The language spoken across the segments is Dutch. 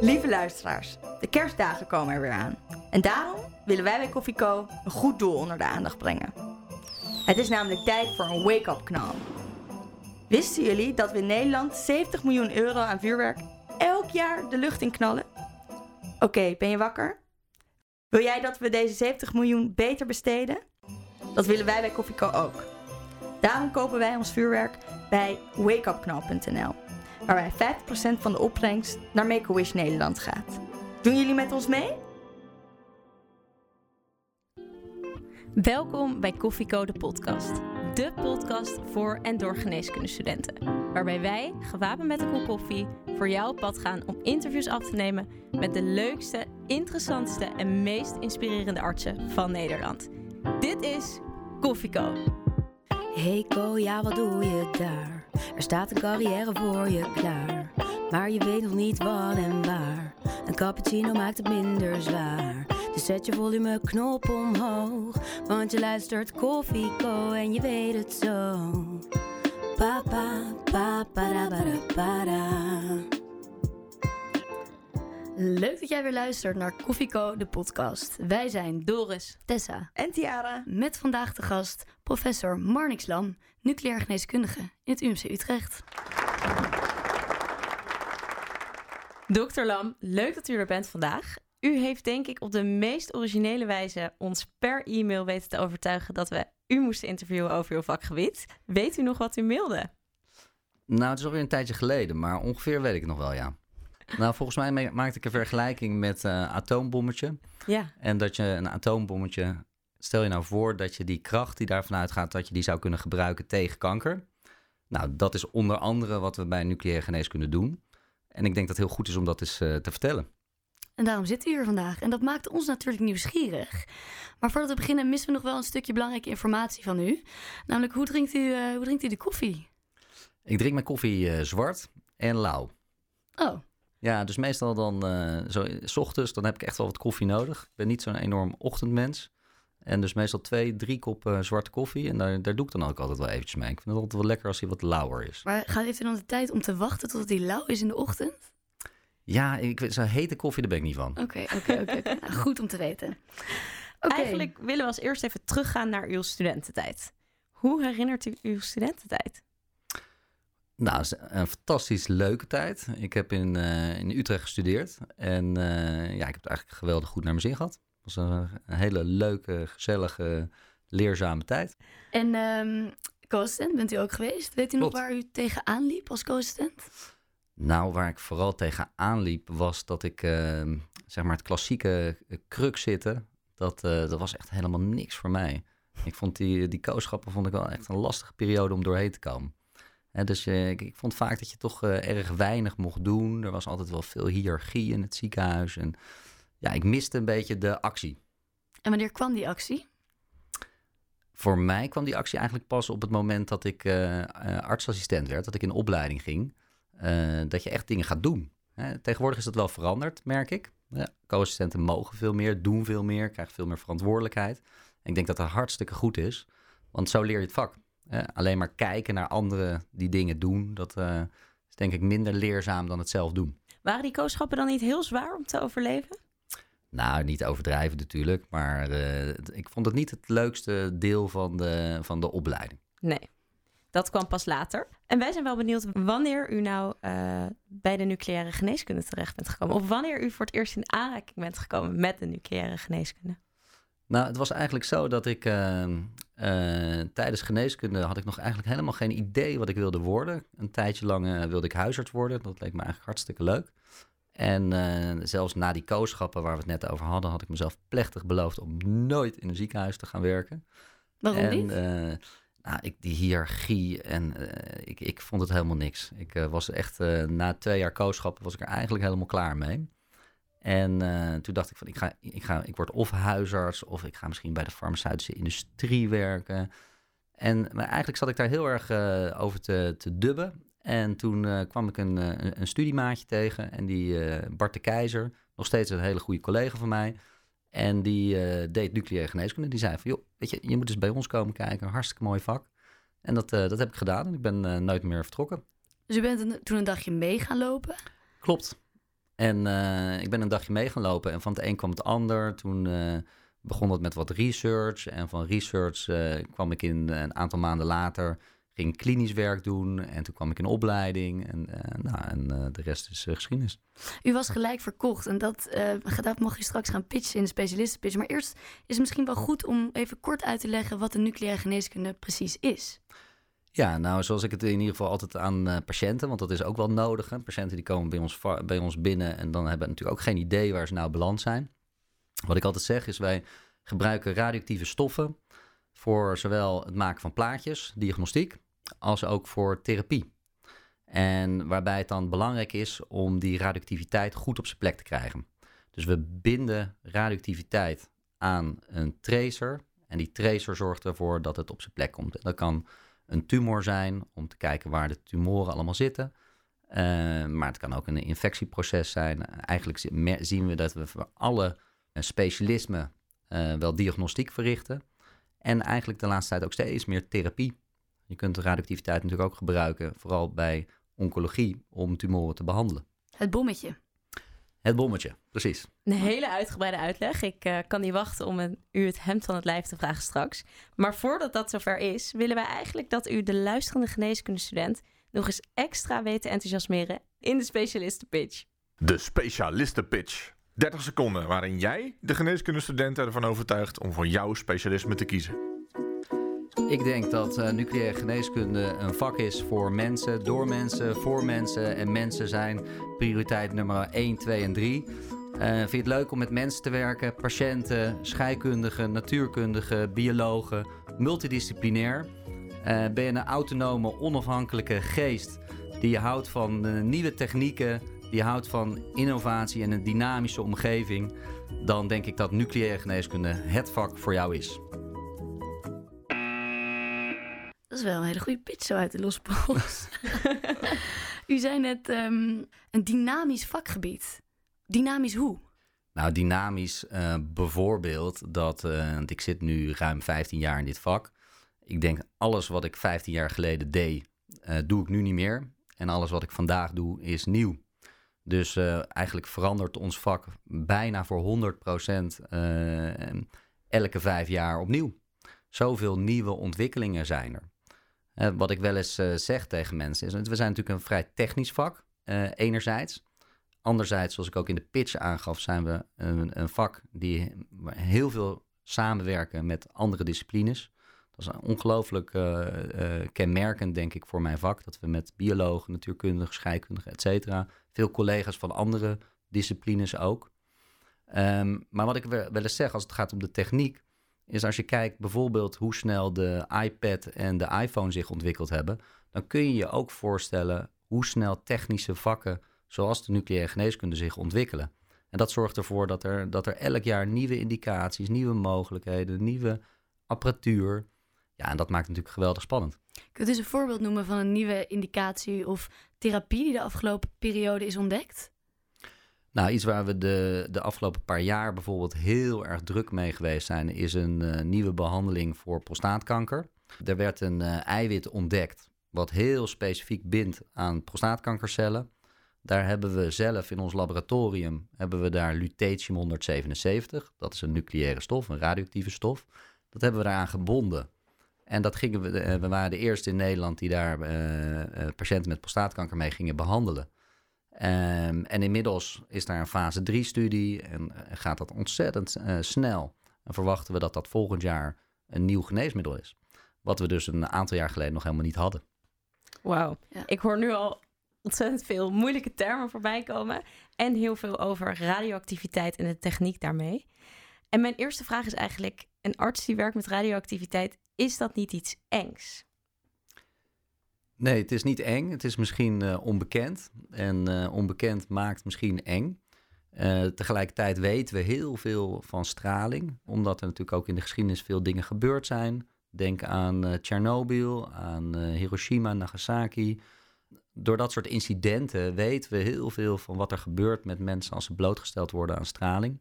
Lieve luisteraars, de kerstdagen komen er weer aan. En daarom willen wij bij Koffie Co een goed doel onder de aandacht brengen. Het is namelijk tijd voor een wake-up knal. Wisten jullie dat we in Nederland 70 miljoen euro aan vuurwerk elk jaar de lucht in knallen? Oké, ben je wakker? Wil jij dat we deze 70 miljoen beter besteden? Dat willen wij bij Koffie Co ook. Daarom kopen wij ons vuurwerk bij wakeupknal.nl, waarbij 50% van de opbrengst naar Make-A-Wish Nederland gaat. Doen jullie met ons mee? Welkom bij Koffieko de podcast. De podcast voor en door geneeskundestudenten. Waarbij wij, gewapend met een kop koffie, voor jou op pad gaan om interviews af te nemen met de leukste, interessantste en meest inspirerende artsen van Nederland. Dit is Koffieko. Hey Ko, ja wat doe je daar? Er staat een carrière voor je klaar. Maar je weet nog niet wat en waar. Een cappuccino maakt het minder zwaar. Dus zet je volumeknop omhoog. Want je luistert Koffie Co en je weet het zo. Papa, papa, para, para, para. Leuk dat jij weer luistert naar Koffieko, de podcast. Wij zijn Doris, Tessa En Tiara? met vandaag de gast professor Marnix Lam, nucleair geneeskundige in het UMC Utrecht. Dokter Lam, leuk dat u er bent vandaag. U heeft denk ik op de meest originele wijze ons per e-mail weten te overtuigen dat we u moesten interviewen over uw vakgebied. Weet u nog wat u mailde? Nou, het is alweer een tijdje geleden, maar ongeveer weet ik het nog wel, ja. Nou, volgens mij ma- maakte ik een vergelijking met eh atoombommetje. Ja. En dat je een atoombommetje, stel je nou voor dat je die kracht die daarvan uitgaat, dat je die zou kunnen gebruiken tegen kanker. Nou, dat is onder andere wat we bij nucleaire geneeskunde doen. En ik denk dat het heel goed is om dat eens eh, te vertellen. En daarom zit u hier vandaag. En dat maakt ons natuurlijk nieuwsgierig. Maar voordat we beginnen missen we nog wel een stukje belangrijke informatie van u. Namelijk, hoe drinkt u, eh, hoe drinkt u de koffie? Ik drink mijn koffie eh, zwart en lauw. Oh, Ja, dus meestal dan, zo, s ochtends, dan heb ik echt wel wat koffie nodig. Ik ben niet zo'n enorm ochtendmens. En dus meestal twee, drie kop eh, zwarte koffie. En daar, daar doe ik dan ook altijd wel eventjes mee. Ik vind het altijd wel lekker als hij wat lauwer is. maar gaat, heeft u dan de tijd om te wachten tot die lauw is in de ochtend? Ja, ik, weet- zo'n hete koffie, daar ben ik niet van. Oké, oké, oké. Nou, Goed om te weten. Eigenlijk willen we als eerst even teruggaan naar uw studententijd. Hoe herinnert u uw studententijd? Nou, het is een fantastisch leuke tijd. Ik heb in, eh, in Utrecht gestudeerd. En eh, ja, ik heb het eigenlijk geweldig goed naar mijn zin gehad. Het was een, een hele leuke, gezellige, leerzame tijd. En ehm co-assistent bent u ook geweest? Weet u nog waar u tegenaan liep als co-assistent? Nou, waar ik vooral tegenaan liep, was dat ik, eh, zeg maar, het klassieke eh, kruk zitten, dat, eh, dat was echt helemaal niks voor mij. Ik vond die, die kooschappen vond ik wel echt een lastige periode om doorheen te komen. Hè, dus eh, ik, ik vond vaak dat je toch erg weinig mocht doen. Er was altijd wel veel hiërarchie in het ziekenhuis. En ja, ik miste een beetje de actie. En wanneer kwam die actie? Voor mij kwam die actie eigenlijk pas op het moment dat ik eh, eh, artsassistent werd, dat ik in opleiding ging. eh, dat je echt dingen gaat doen. Hè, tegenwoordig is dat wel veranderd, merk ik. Ja, co-assistenten mogen veel meer, doen veel meer, krijgen veel meer verantwoordelijkheid. En ik denk dat dat hartstikke goed is, want zo leer je het vak. Hè, alleen maar kijken naar anderen die dingen doen, dat eh, is denk ik minder leerzaam dan het zelf doen. Waren die kooschappen dan niet heel zwaar om te overleven? Nou, niet overdrijven natuurlijk, maar eh, ik vond het niet het leukste deel van de, van de opleiding. Nee, dat kwam pas later. En wij zijn wel benieuwd wanneer u nou eh, bij de nucleaire geneeskunde terecht bent gekomen. Of wanneer u voor het eerst in aanraking bent gekomen met de nucleaire geneeskunde. Nou, het was eigenlijk zo dat ik eh, tijdens geneeskunde had ik nog eigenlijk helemaal geen idee wat ik wilde worden. Een tijdje lang wilde ik huisarts worden. Dat leek me eigenlijk hartstikke leuk. En eh, zelfs na die kooschappen waar we het net over hadden, had ik mezelf plechtig beloofd om nooit in een ziekenhuis te gaan werken. Waarom en, niet? eh, nou, ik, die hiërarchie en eh, ik, ik vond het helemaal niks. Ik was echt, na twee jaar kooschappen was ik er eigenlijk helemaal klaar mee. En toen dacht ik van, ik, ga, ik, ga, ik word of huisarts of ik ga misschien bij de farmaceutische industrie werken. En maar eigenlijk zat ik daar heel erg over te, te dubben. En toen eh, kwam ik een, eh, een, een studiemaatje tegen en die eh, Bart de Keizer, nog steeds een hele goede collega van mij. En die deed nucleaire geneeskunde. Die zei van, joh, weet je, je moet eens bij ons komen kijken. Hartstikke mooi vak. En dat, dat heb ik gedaan en ik ben nooit meer vertrokken. Dus u bent een- toen een dagje mee gaan lopen? Klopt. En ik ben een dagje mee gaan lopen en van het een kwam het ander. Toen begon het met wat research. En van research kwam ik in een aantal maanden later, ging klinisch werk doen. En toen kwam ik in opleiding. En, eh, nou, en eh, de rest is eh, geschiedenis. U was gelijk verkocht en dat, dat mag je straks gaan pitchen in de specialistenpitch. Maar eerst is het misschien wel goed om even kort uit te leggen wat de nucleaire geneeskunde precies is. Ja, nou, zoals ik het in ieder geval altijd aan patiënten, want dat is ook wel nodig. Hè. Patiënten die komen bij ons, bij ons binnen en dan hebben natuurlijk ook geen idee waar ze nou beland zijn. Wat ik altijd zeg is, wij gebruiken radioactieve stoffen voor zowel het maken van plaatjes, diagnostiek, als ook voor therapie. En waarbij het dan belangrijk is om die radioactiviteit goed op zijn plek te krijgen. Dus we binden radioactiviteit aan een tracer. En die tracer zorgt ervoor dat het op zijn plek komt. Dat kan een tumor zijn, om te kijken waar de tumoren allemaal zitten. Eh, maar het kan ook een infectieproces zijn. Eigenlijk zien we dat we voor alle eh, specialismen eh, wel diagnostiek verrichten. En eigenlijk de laatste tijd ook steeds meer therapie. Je kunt de radioactiviteit natuurlijk ook gebruiken, vooral bij oncologie, om tumoren te behandelen. Het bommetje. Het bommetje, precies. Een hele uitgebreide uitleg. Ik eh, kan niet wachten om een, u het hemd van het lijf te vragen straks. Maar voordat dat zover is, willen wij eigenlijk dat u de luisterende geneeskundestudent nog eens extra weet te enthousiasmeren in de specialistenpitch. De specialistenpitch. 30 seconden waarin jij de geneeskundestudenten ervan overtuigt om voor jouw specialisme te kiezen. Ik denk dat eh, nucleaire geneeskunde een vak is voor mensen, door mensen, voor mensen. En mensen zijn prioriteit nummer 1, 2 en 3. Eh, vind je het leuk om met mensen te werken? Patiënten, scheikundigen, natuurkundigen, biologen, multidisciplinair. Eh, ben je een autonome, onafhankelijke geest die houdt van nieuwe technieken, die houdt van innovatie en een dynamische omgeving? Dan denk ik dat nucleaire geneeskunde het vak voor jou is. Dat is wel een hele goede pitch zo uit de losse pols. U zei net ehm, een dynamisch vakgebied. Dynamisch hoe? Nou, dynamisch eh, bijvoorbeeld dat, eh, want ik zit nu ruim 15 jaar in dit vak. Ik denk alles wat ik 15 jaar geleden deed, eh, doe ik nu niet meer. En alles wat ik vandaag doe is nieuw. Dus eh, eigenlijk verandert ons vak bijna voor 100% eh, elke vijf jaar opnieuw. Zoveel nieuwe ontwikkelingen zijn er. Eh, wat ik wel eens eh, zeg tegen mensen is, we zijn natuurlijk een vrij technisch vak, eh, enerzijds. Anderzijds, zoals ik ook in de pitch aangaf, zijn we een, een vak die heel veel samenwerken met andere disciplines. Dat is ongelooflijk kenmerkend, denk ik, voor mijn vak. Dat we met biologen, natuurkundigen, scheikundigen, et cetera, veel collega's van andere disciplines ook. Ehm, maar wat ik wel eens zeg als het gaat om de techniek, is als je kijkt bijvoorbeeld hoe snel de iPad en de iPhone zich ontwikkeld hebben, dan kun je je ook voorstellen hoe snel technische vakken zoals de nucleaire geneeskunde zich ontwikkelen. En dat zorgt ervoor dat er, dat er elk jaar nieuwe indicaties, nieuwe mogelijkheden, nieuwe apparatuur. Ja, en dat maakt natuurlijk geweldig spannend. Kunt u eens een voorbeeld noemen van een nieuwe indicatie of therapie die de afgelopen periode is ontdekt? Nou, iets waar we de, de afgelopen paar jaar bijvoorbeeld heel erg druk mee geweest zijn, is een eh, nieuwe behandeling voor prostaatkanker. Er werd een eh, eiwit ontdekt wat heel specifiek bindt aan prostaatkankercellen. Daar hebben we zelf in ons laboratorium hebben we daar lutetium 177. Dat is een nucleaire stof, een radioactieve stof. Dat hebben we daaraan gebonden. En dat gingen we, eh, we waren de eerste in Nederland die daar patiënten met prostaatkanker mee gingen behandelen. Ehm, en inmiddels is daar een fase 3-studie en eh, gaat dat ontzettend eh, snel. En verwachten we dat dat volgend jaar een nieuw geneesmiddel is. Wat we dus een aantal jaar geleden nog helemaal niet hadden. Wauw. Ja. Ik hoor nu al ontzettend veel moeilijke termen voorbij komen. En heel veel over radioactiviteit en de techniek daarmee. En mijn eerste vraag is eigenlijk: een arts die werkt met radioactiviteit, is dat niet iets engs? Nee, het is niet eng. Het is misschien eh, onbekend. En eh, onbekend maakt misschien eng. Eh, tegelijkertijd weten we heel veel van straling. Omdat er natuurlijk ook in de geschiedenis veel dingen gebeurd zijn. Denk aan eh Tsjernobyl, aan Hiroshima, Nagasaki. Door dat soort incidenten weten we heel veel van wat er gebeurt met mensen als ze blootgesteld worden aan straling.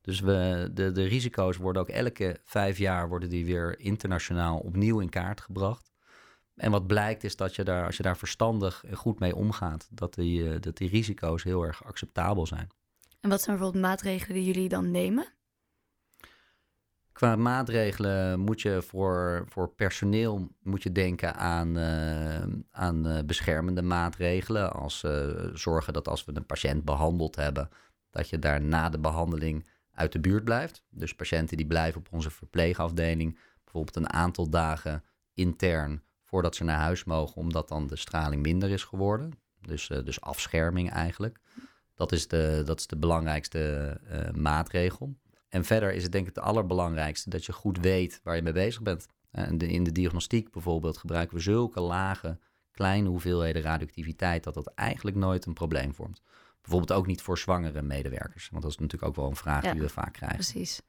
Dus we, de, de risico's worden ook elke vijf jaar worden die weer internationaal opnieuw in kaart gebracht. En wat blijkt is dat je daar, als je daar verstandig en goed mee omgaat, dat die, eh, dat die risico's heel erg acceptabel zijn. En wat zijn bijvoorbeeld maatregelen die jullie dan nemen? Qua maatregelen moet je voor, voor personeel moet je denken aan, eh, aan eh, beschermende maatregelen. Als eh, zorgen dat als we een patiënt behandeld hebben, dat je daar na de behandeling uit de buurt blijft. Dus patiënten die blijven op onze verpleegafdeling bijvoorbeeld een aantal dagen intern voordat ze naar huis mogen, omdat dan de straling minder is geworden. Dus, eh, dus afscherming eigenlijk. Dat is de, dat is de belangrijkste eh, maatregel. En verder is het denk ik het allerbelangrijkste dat je goed weet waar je mee bezig bent. En de- in de diagnostiek bijvoorbeeld gebruiken we zulke lage, kleine hoeveelheden radioactiviteit dat dat eigenlijk nooit een probleem vormt. Bijvoorbeeld ook niet voor zwangere medewerkers. Want dat is natuurlijk ook wel een vraag Ja. die we vaak krijgen. Precies.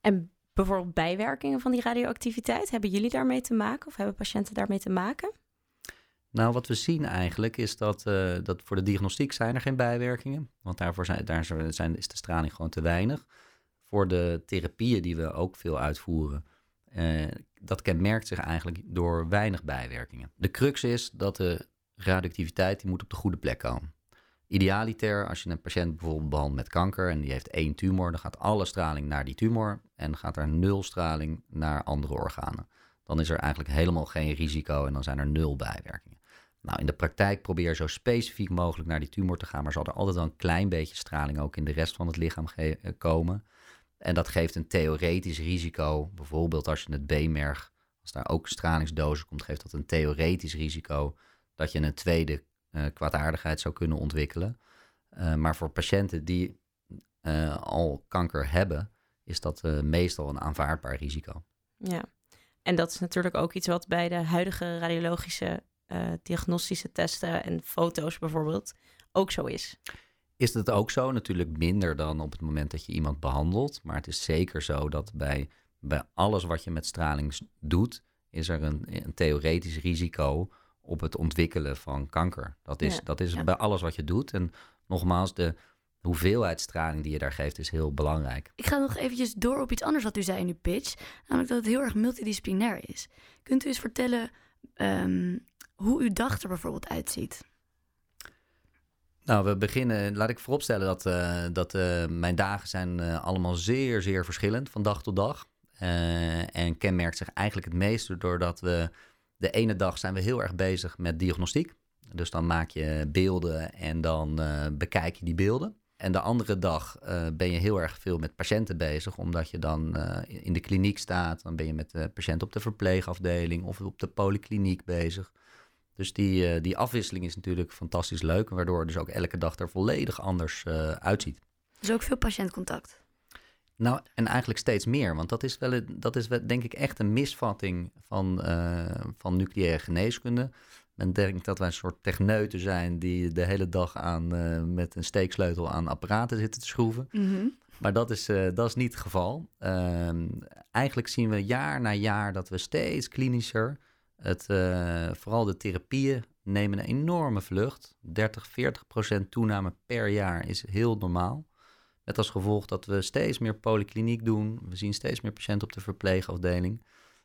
En bijvoorbeeld bijwerkingen van die radioactiviteit, hebben jullie daarmee te maken of hebben patiënten daarmee te maken? Nou, wat we zien eigenlijk is dat, eh, dat voor de diagnostiek zijn er geen bijwerkingen. Want daarvoor zijn, daar zijn, is de straling gewoon te weinig. Voor de therapieën die we ook veel uitvoeren, eh, dat kenmerkt zich eigenlijk door weinig bijwerkingen. De crux is dat de radioactiviteit die moet op de goede plek komen. Idealiter, als je een patiënt bijvoorbeeld behandelt met kanker en die heeft één tumor, dan gaat alle straling naar die tumor en gaat er nul straling naar andere organen. Dan is er eigenlijk helemaal geen risico en dan zijn er nul bijwerkingen. Nou, in de praktijk probeer zo specifiek mogelijk naar die tumor te gaan, maar zal er altijd wel een klein beetje straling ook in de rest van het lichaam eh, komen. En dat geeft een theoretisch risico. Bijvoorbeeld als je het beenmerg, als daar ook stralingsdozen komt, geeft dat een theoretisch risico dat je een tweede eh, kwaadaardigheid zou kunnen ontwikkelen. Eh, maar voor patiënten die eh, al kanker hebben, is dat meestal een aanvaardbaar risico. Ja. En dat is natuurlijk ook iets wat bij de huidige radiologische diagnostische testen en foto's bijvoorbeeld ook zo is. Is het ook zo? Natuurlijk minder dan op het moment dat je iemand behandelt. Maar het is zeker zo dat bij, bij alles wat je met straling doet, is er een, een theoretisch risico op het ontwikkelen van kanker. Dat is, Ja, dat is ja. bij alles wat je doet. En nogmaals, de hoeveelheid straling die je daar geeft is heel belangrijk. Ik ga nog eventjes door op iets anders wat u zei in uw pitch. Namelijk dat het heel erg multidisciplinair is. Kunt u eens vertellen ehm, hoe uw dag er bijvoorbeeld uitziet? Nou, we beginnen, laat ik vooropstellen dat, eh, dat eh, mijn dagen zijn eh, allemaal zeer, zeer verschillend van dag tot dag. En kenmerkt zich eigenlijk het meeste doordat we de ene dag zijn we heel erg bezig met diagnostiek. Dus dan maak je beelden en dan eh, bekijk je die beelden. En de andere dag eh, ben je heel erg veel met patiënten bezig, omdat je dan eh, in de kliniek staat. Dan ben je met de patiënt op de verpleegafdeling of op de polykliniek bezig. Dus die, die afwisseling is natuurlijk fantastisch leuk, waardoor dus ook elke dag er volledig anders uitziet. Dus ook veel patiëntcontact. Nou, en eigenlijk steeds meer, want dat is, wel, dat is wel, denk ik echt een misvatting van, eh, van nucleaire geneeskunde. Men denkt dat wij een soort techneuten zijn die de hele dag aan, eh, met een steeksleutel aan apparaten zitten te schroeven. Mhm. Maar dat is, eh, dat is niet het geval. Ehm, eigenlijk zien we jaar na jaar dat we steeds klinischer. Het, vooral de therapieën nemen een enorme vlucht. 30, 40 procent toename per jaar is heel normaal. Met als gevolg dat we steeds meer polykliniek doen. We zien steeds meer patiënten op de verpleegafdeling.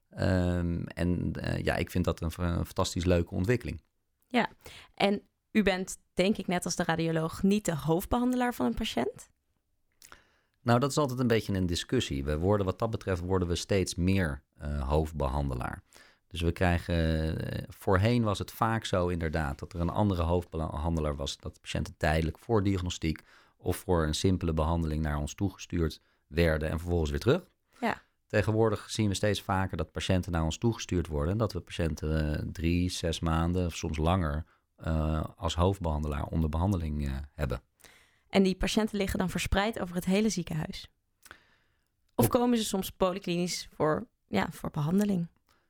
Ehm, en eh, ja, ik vind dat een, een fantastisch leuke ontwikkeling. En u bent, denk ik net als de radioloog, niet de hoofdbehandelaar van een patiënt. Nou, dat is altijd een beetje een discussie. We worden, wat dat betreft worden we steeds meer eh, hoofdbehandelaar. Dus we krijgen, eh, voorheen was het vaak zo inderdaad dat er een andere hoofdbehandelaar was, dat de patiënten tijdelijk voor diagnostiek of voor een simpele behandeling naar ons toegestuurd werden en vervolgens weer terug. Ja. Tegenwoordig zien we steeds vaker dat patiënten naar ons toegestuurd worden en dat we patiënten eh, drie, zes maanden of soms langer eh, als hoofdbehandelaar onder behandeling eh, hebben. En die patiënten liggen dan verspreid over het hele ziekenhuis. Of Op- komen ze soms polyklinisch voor, ja, voor behandeling?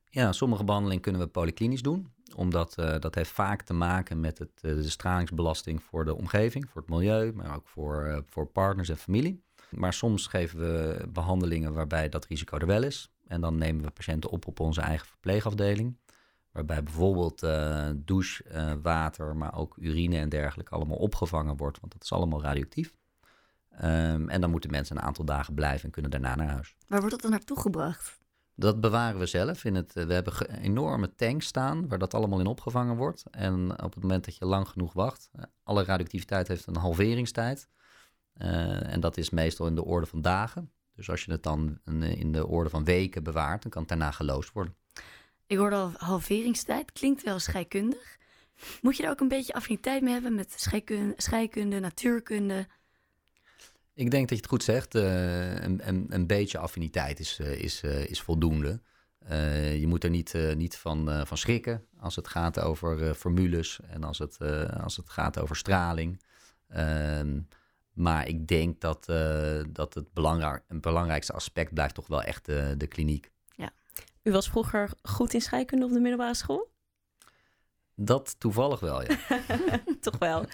Ja, sommige behandelingen kunnen we polyklinisch doen. Omdat eh, dat heeft vaak te maken met het, eh, de stralingsbelasting voor de omgeving, voor het milieu, maar ook voor, eh, voor partners en familie. Maar soms geven we behandelingen waarbij dat risico er wel is. En dan nemen we patiënten op op onze eigen verpleegafdeling. Waarbij bijvoorbeeld eh, douche, water, maar ook urine en dergelijke allemaal opgevangen wordt. Want dat is allemaal radioactief. Ehm, en dan moeten mensen een aantal dagen blijven en kunnen daarna naar huis. Waar wordt dat dan naartoe gebracht? Dat bewaren we zelf. In het, we hebben enorme tanks staan waar dat allemaal in opgevangen wordt. En op het moment dat je lang genoeg wacht, eh, alle radioactiviteit heeft een halveringstijd. Eh, en dat is meestal in de orde van dagen. Dus als je het dan in, in de orde van weken bewaart, dan kan het daarna geloosd worden. Ik hoorde al halveringstijd, klinkt wel scheikundig. Moet je daar ook een beetje affiniteit mee hebben met scheikunde, scheikunde natuurkunde? Ik denk dat je het goed zegt. Eh, een, een, een beetje affiniteit is, eh, is, eh, is voldoende. Je moet er niet, niet van, van schrikken als het gaat over formules en als het, als het gaat over straling. Ehm, maar ik denk dat, dat het belangrijk, het belangrijkste aspect blijft toch wel echt de, de kliniek. U was vroeger goed in scheikunde op de middelbare school? Dat toevallig wel, ja. Toch wel.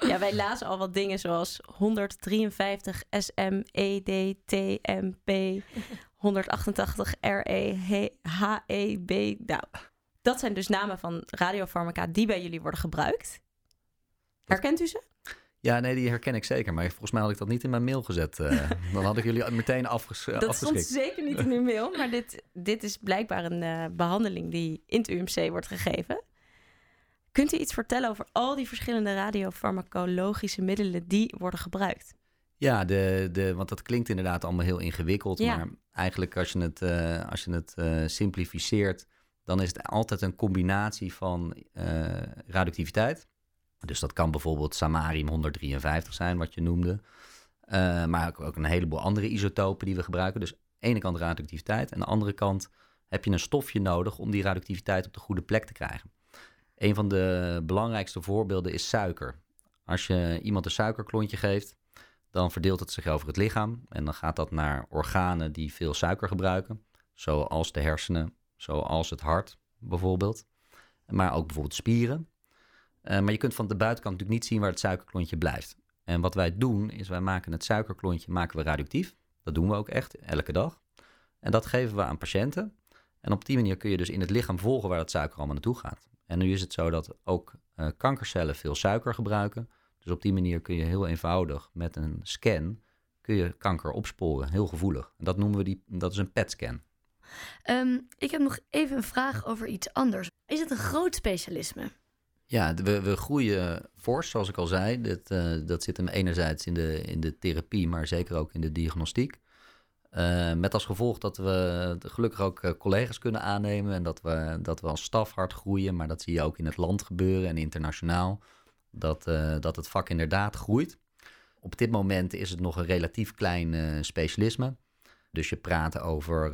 Ja, wij lazen al wat dingen zoals 153 SM, ED, TMP, 188 RE, HEB. Nou, dat zijn dus namen van radiofarmaca die bij jullie worden gebruikt. Herkent u ze? Ja, nee, die herken ik zeker. Maar volgens mij had ik dat niet in mijn mail gezet. eh. dan had ik jullie meteen afges Dat stond zeker niet in uw mail, maar dit, dit is blijkbaar een eh, behandeling die in het UMC wordt gegeven. Kunt u iets vertellen over al die verschillende radiofarmacologische middelen die worden gebruikt? Ja, de, de, want dat klinkt inderdaad allemaal heel ingewikkeld. Ja. Maar eigenlijk als je het, eh, als je het eh, simplificeert, dan is het altijd een combinatie van eh, radioactiviteit. Dus dat kan bijvoorbeeld samarium 153 zijn, wat je noemde. Maar ook, ook een heleboel andere isotopen die we gebruiken. Dus aan de ene kant radioactiviteit. En aan de andere kant heb je een stofje nodig om die radioactiviteit op de goede plek te krijgen. Een van de belangrijkste voorbeelden is suiker. Als je iemand een suikerklontje geeft, dan verdeelt het zich over het lichaam. En dan gaat dat naar organen die veel suiker gebruiken. Zoals de hersenen, zoals het hart bijvoorbeeld. Maar ook bijvoorbeeld spieren. Eh, maar je kunt van de buitenkant natuurlijk niet zien waar het suikerklontje blijft. En wat wij doen, is wij maken het suikerklontje maken we radioactief. Dat doen we ook echt, elke dag. En dat geven we aan patiënten. En op die manier kun je dus in het lichaam volgen waar dat suiker allemaal naartoe gaat. En nu is het zo dat ook eh, kankercellen veel suiker gebruiken. Dus op die manier kun je heel eenvoudig met een scan kun je kanker opsporen, heel gevoelig. En dat noemen we die, dat is een PET-scan. Ehm, ik heb nog even een vraag over iets anders. Is het een groot specialisme? Ja, we, we groeien fors, zoals ik al zei. Dat, eh, dat zit hem enerzijds in de, in de therapie, maar zeker ook in de diagnostiek. Eh, met als gevolg dat we gelukkig ook eh, collega's kunnen aannemen en dat we, dat we als staf hard groeien. Maar dat zie je ook in het land gebeuren en internationaal. Dat, eh, dat het vak inderdaad groeit. Op dit moment is het nog een relatief klein specialisme. Dus je praat over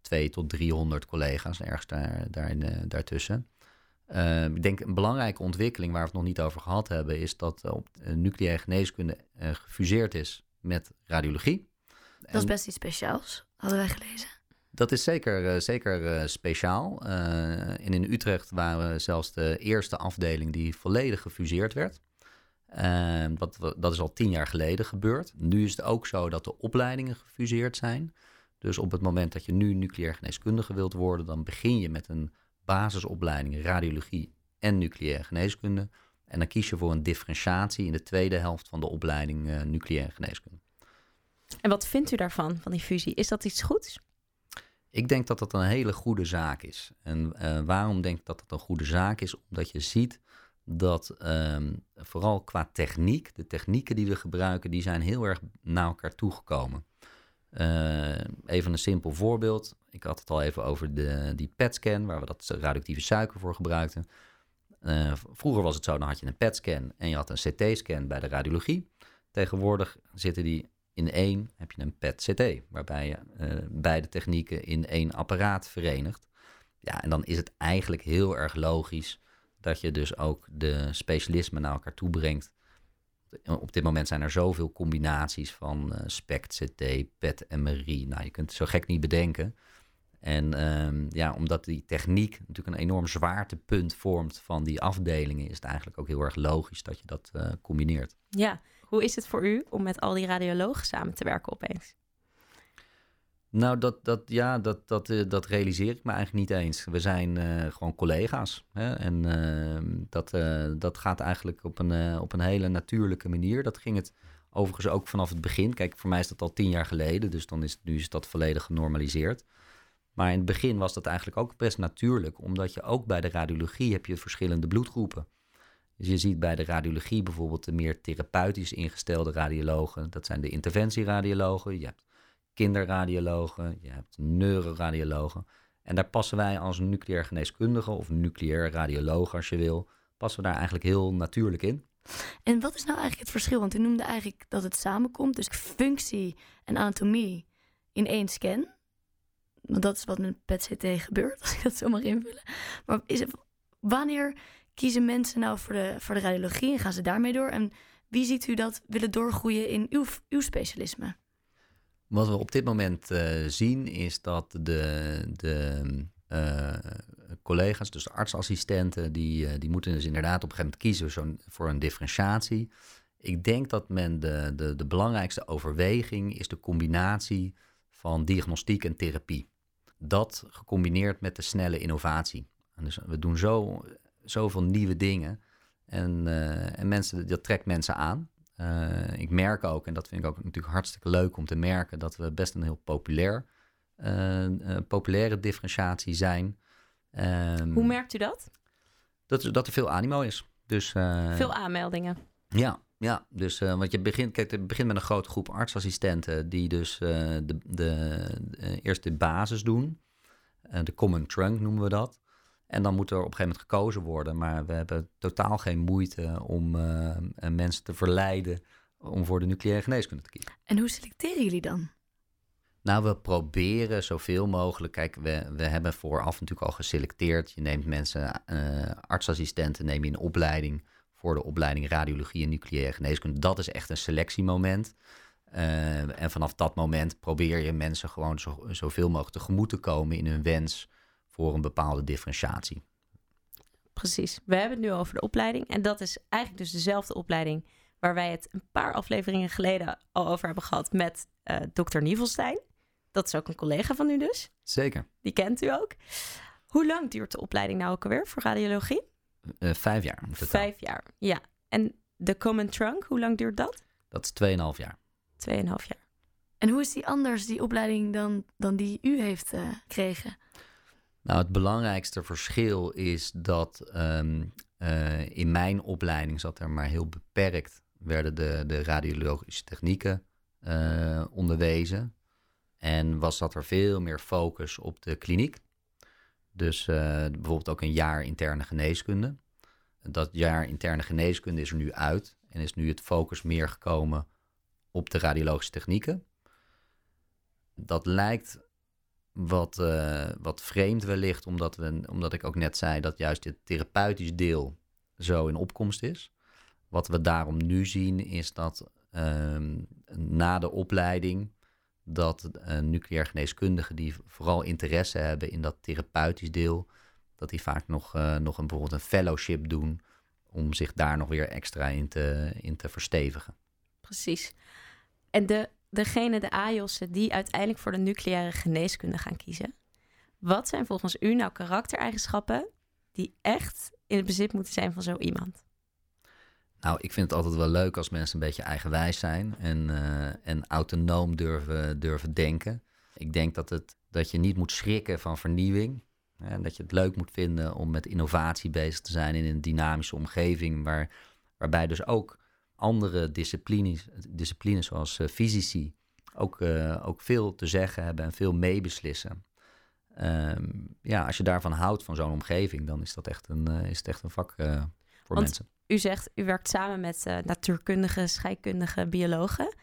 2 tot 300 collega's, ergens daar, daartussen. Ik denk een belangrijke ontwikkeling waar we het nog niet over gehad hebben, is dat op nucleaire geneeskunde gefuseerd is met radiologie. Dat is best iets speciaals, hadden wij gelezen. dat is zeker, eh, zeker eh, speciaal. En in Utrecht waren we zelfs de eerste afdeling die volledig gefuseerd werd. Eh, wat, we- dat is al tien jaar geleden gebeurd. Nu is het ook zo dat de opleidingen gefuseerd zijn. Dus op het moment dat je nu nucleair geneeskundige wilt worden, dan begin je met een basisopleiding radiologie en nucleaire geneeskunde. En dan kies je voor een differentiatie in de tweede helft van de opleiding nucleaire geneeskunde. En wat vindt u daarvan, van die fusie? Is dat iets goeds? Ik denk dat dat een hele goede zaak is. En eh, waarom denk ik dat dat een goede zaak is? Omdat je ziet dat ehm, vooral qua techniek, de technieken die we gebruiken, die zijn heel erg naar elkaar toegekomen. Eh, even een simpel voorbeeld. Ik had het al even over de, die PET-scan, waar we dat radioactieve suiker voor gebruikten. Eh, vroeger was het zo, dan had je een PET-scan en je had een CT-scan bij de radiologie. Tegenwoordig zitten die in één, heb je een PET-CT, waarbij je eh, beide technieken in één apparaat verenigt. Ja, en dan is het eigenlijk heel erg logisch dat je dus ook de specialismen naar elkaar toe brengt. Op dit moment zijn er zoveel combinaties van eh SPECT, CT, PET, MRI. Nou, je kunt het zo gek niet bedenken. En ehm, ja, omdat die techniek natuurlijk een enorm zwaartepunt vormt van die afdelingen, is het eigenlijk ook heel erg logisch dat je dat eh, combineert. Ja. Hoe is het voor u om met al die radiologen samen te werken opeens? Nou, dat, dat, ja, dat, dat, eh, dat realiseer ik me eigenlijk niet eens. We zijn eh, gewoon collega's. Hè? En ehm, dat, eh, dat gaat eigenlijk op een, op een hele natuurlijke manier. Dat ging het overigens ook vanaf het begin. Kijk, voor mij is dat al tien jaar geleden, dus dan is, nu is dat volledig genormaliseerd. Maar in het begin was dat eigenlijk ook best natuurlijk, omdat je ook bij de radiologie heb je verschillende bloedgroepen. Dus je ziet bij de radiologie bijvoorbeeld de meer therapeutisch ingestelde radiologen. Dat zijn de interventieradiologen. Je hebt kinderradiologen, je hebt neuroradiologen. En daar passen wij als nucleair geneeskundige of nucleair radioloog, als je wil, passen we daar eigenlijk heel natuurlijk in. En wat is nou eigenlijk het verschil? Want u noemde eigenlijk dat het samenkomt, dus functie en anatomie in één scan. Want dat is wat met PET-CT gebeurt, als ik dat zo mag invullen. Maar is het, wanneer kiezen mensen nou voor de, voor de radiologie en gaan ze daarmee door? En wie ziet u dat willen doorgroeien in uw, uw specialisme? Wat we op dit moment uh, zien is dat de, de uh, collega's, dus de artsassistenten, die, uh, die moeten dus inderdaad op een gegeven moment kiezen voor een differentiatie. Ik denk dat men de, de, de belangrijkste overweging is de combinatie van diagnostiek en therapie. Dat gecombineerd met de snelle innovatie. Dus we doen zo, zoveel nieuwe dingen. En, en mensen, dat trekt mensen aan. Uh, ik merk ook, en dat vind ik ook natuurlijk hartstikke leuk om te merken, dat we best een heel populair, uh, uh, populaire differentiatie zijn. Um, Hoe merkt u dat? Dat, dat er veel animo is. Dus, veel aanmeldingen. Ja, ja, dus want je begint, kijk, het begint met een grote groep artsassistenten die dus de, de, de, eerst de basis doen. de common trunk noemen we dat. En dan moet er op een gegeven moment gekozen worden. Maar we hebben totaal geen moeite om uh, mensen te verleiden om voor de nucleaire geneeskunde te kiezen. En hoe selecteren jullie dan? Nou, we proberen zoveel mogelijk. Kijk, we, we hebben vooraf natuurlijk al geselecteerd. Je neemt mensen, uh, artsassistenten, neem je in opleiding voor de opleiding radiologie en nucleaire geneeskunde. Dat is echt een selectiemoment. Uh, en vanaf dat moment probeer je mensen gewoon zo, zoveel mogelijk tegemoet te komen in hun wens voor een bepaalde differentiatie. Precies. We hebben het nu over de opleiding. En dat is eigenlijk dus dezelfde opleiding waar wij het een paar afleveringen geleden al over hebben gehad met uh, dokter Nievelstein. Dat is ook een collega van u dus. Zeker. Die kent u ook. Hoe lang duurt de opleiding nou ook alweer voor radiologie? Uh, vijf jaar. Vijf jaar, ja. En de Common Trunk, hoe lang duurt dat? Dat is 2,5 jaar. 2,5 jaar. En hoe is die anders, die opleiding, dan, dan die u heeft uh, gekregen? Nou, het belangrijkste verschil is dat um, uh, in mijn opleiding zat er maar heel beperkt werden de, de radiologische technieken uh, onderwezen. En was dat er veel meer focus op de kliniek. Dus uh, bijvoorbeeld ook een jaar interne geneeskunde. Dat jaar interne geneeskunde is er nu uit en is nu het focus meer gekomen op de radiologische technieken. Dat lijkt wat, uh, wat vreemd wellicht, omdat, we, omdat ik ook net zei dat juist het therapeutisch deel zo in opkomst is. Wat we daarom nu zien is dat uh, na de opleiding dat uh, nucleair geneeskundigen die vooral interesse hebben in dat therapeutisch deel, dat die vaak nog, uh, nog een, bijvoorbeeld een fellowship doen om zich daar nog weer extra in te, in te verstevigen. Precies. En de degene, de AJOS'en, die uiteindelijk voor de nucleaire geneeskunde gaan kiezen. Wat zijn volgens u nou karaktereigenschappen die echt in het bezit moeten zijn van zo iemand? Nou, ik vind het altijd wel leuk als mensen een beetje eigenwijs zijn en, uh, en autonoom durven, durven denken. Ik denk dat, het, dat je niet moet schrikken van vernieuwing. En dat je het leuk moet vinden om met innovatie bezig te zijn in een dynamische omgeving, waar, waarbij dus ook andere disciplines, disciplines zoals uh, fysici ook, uh, ook veel te zeggen hebben en veel meebeslissen. Um, ja, als je daarvan houdt, van zo'n omgeving, dan is dat echt een, uh, is het echt een vak voor Want mensen. U zegt, u werkt samen met natuurkundige, scheikundige, biologen.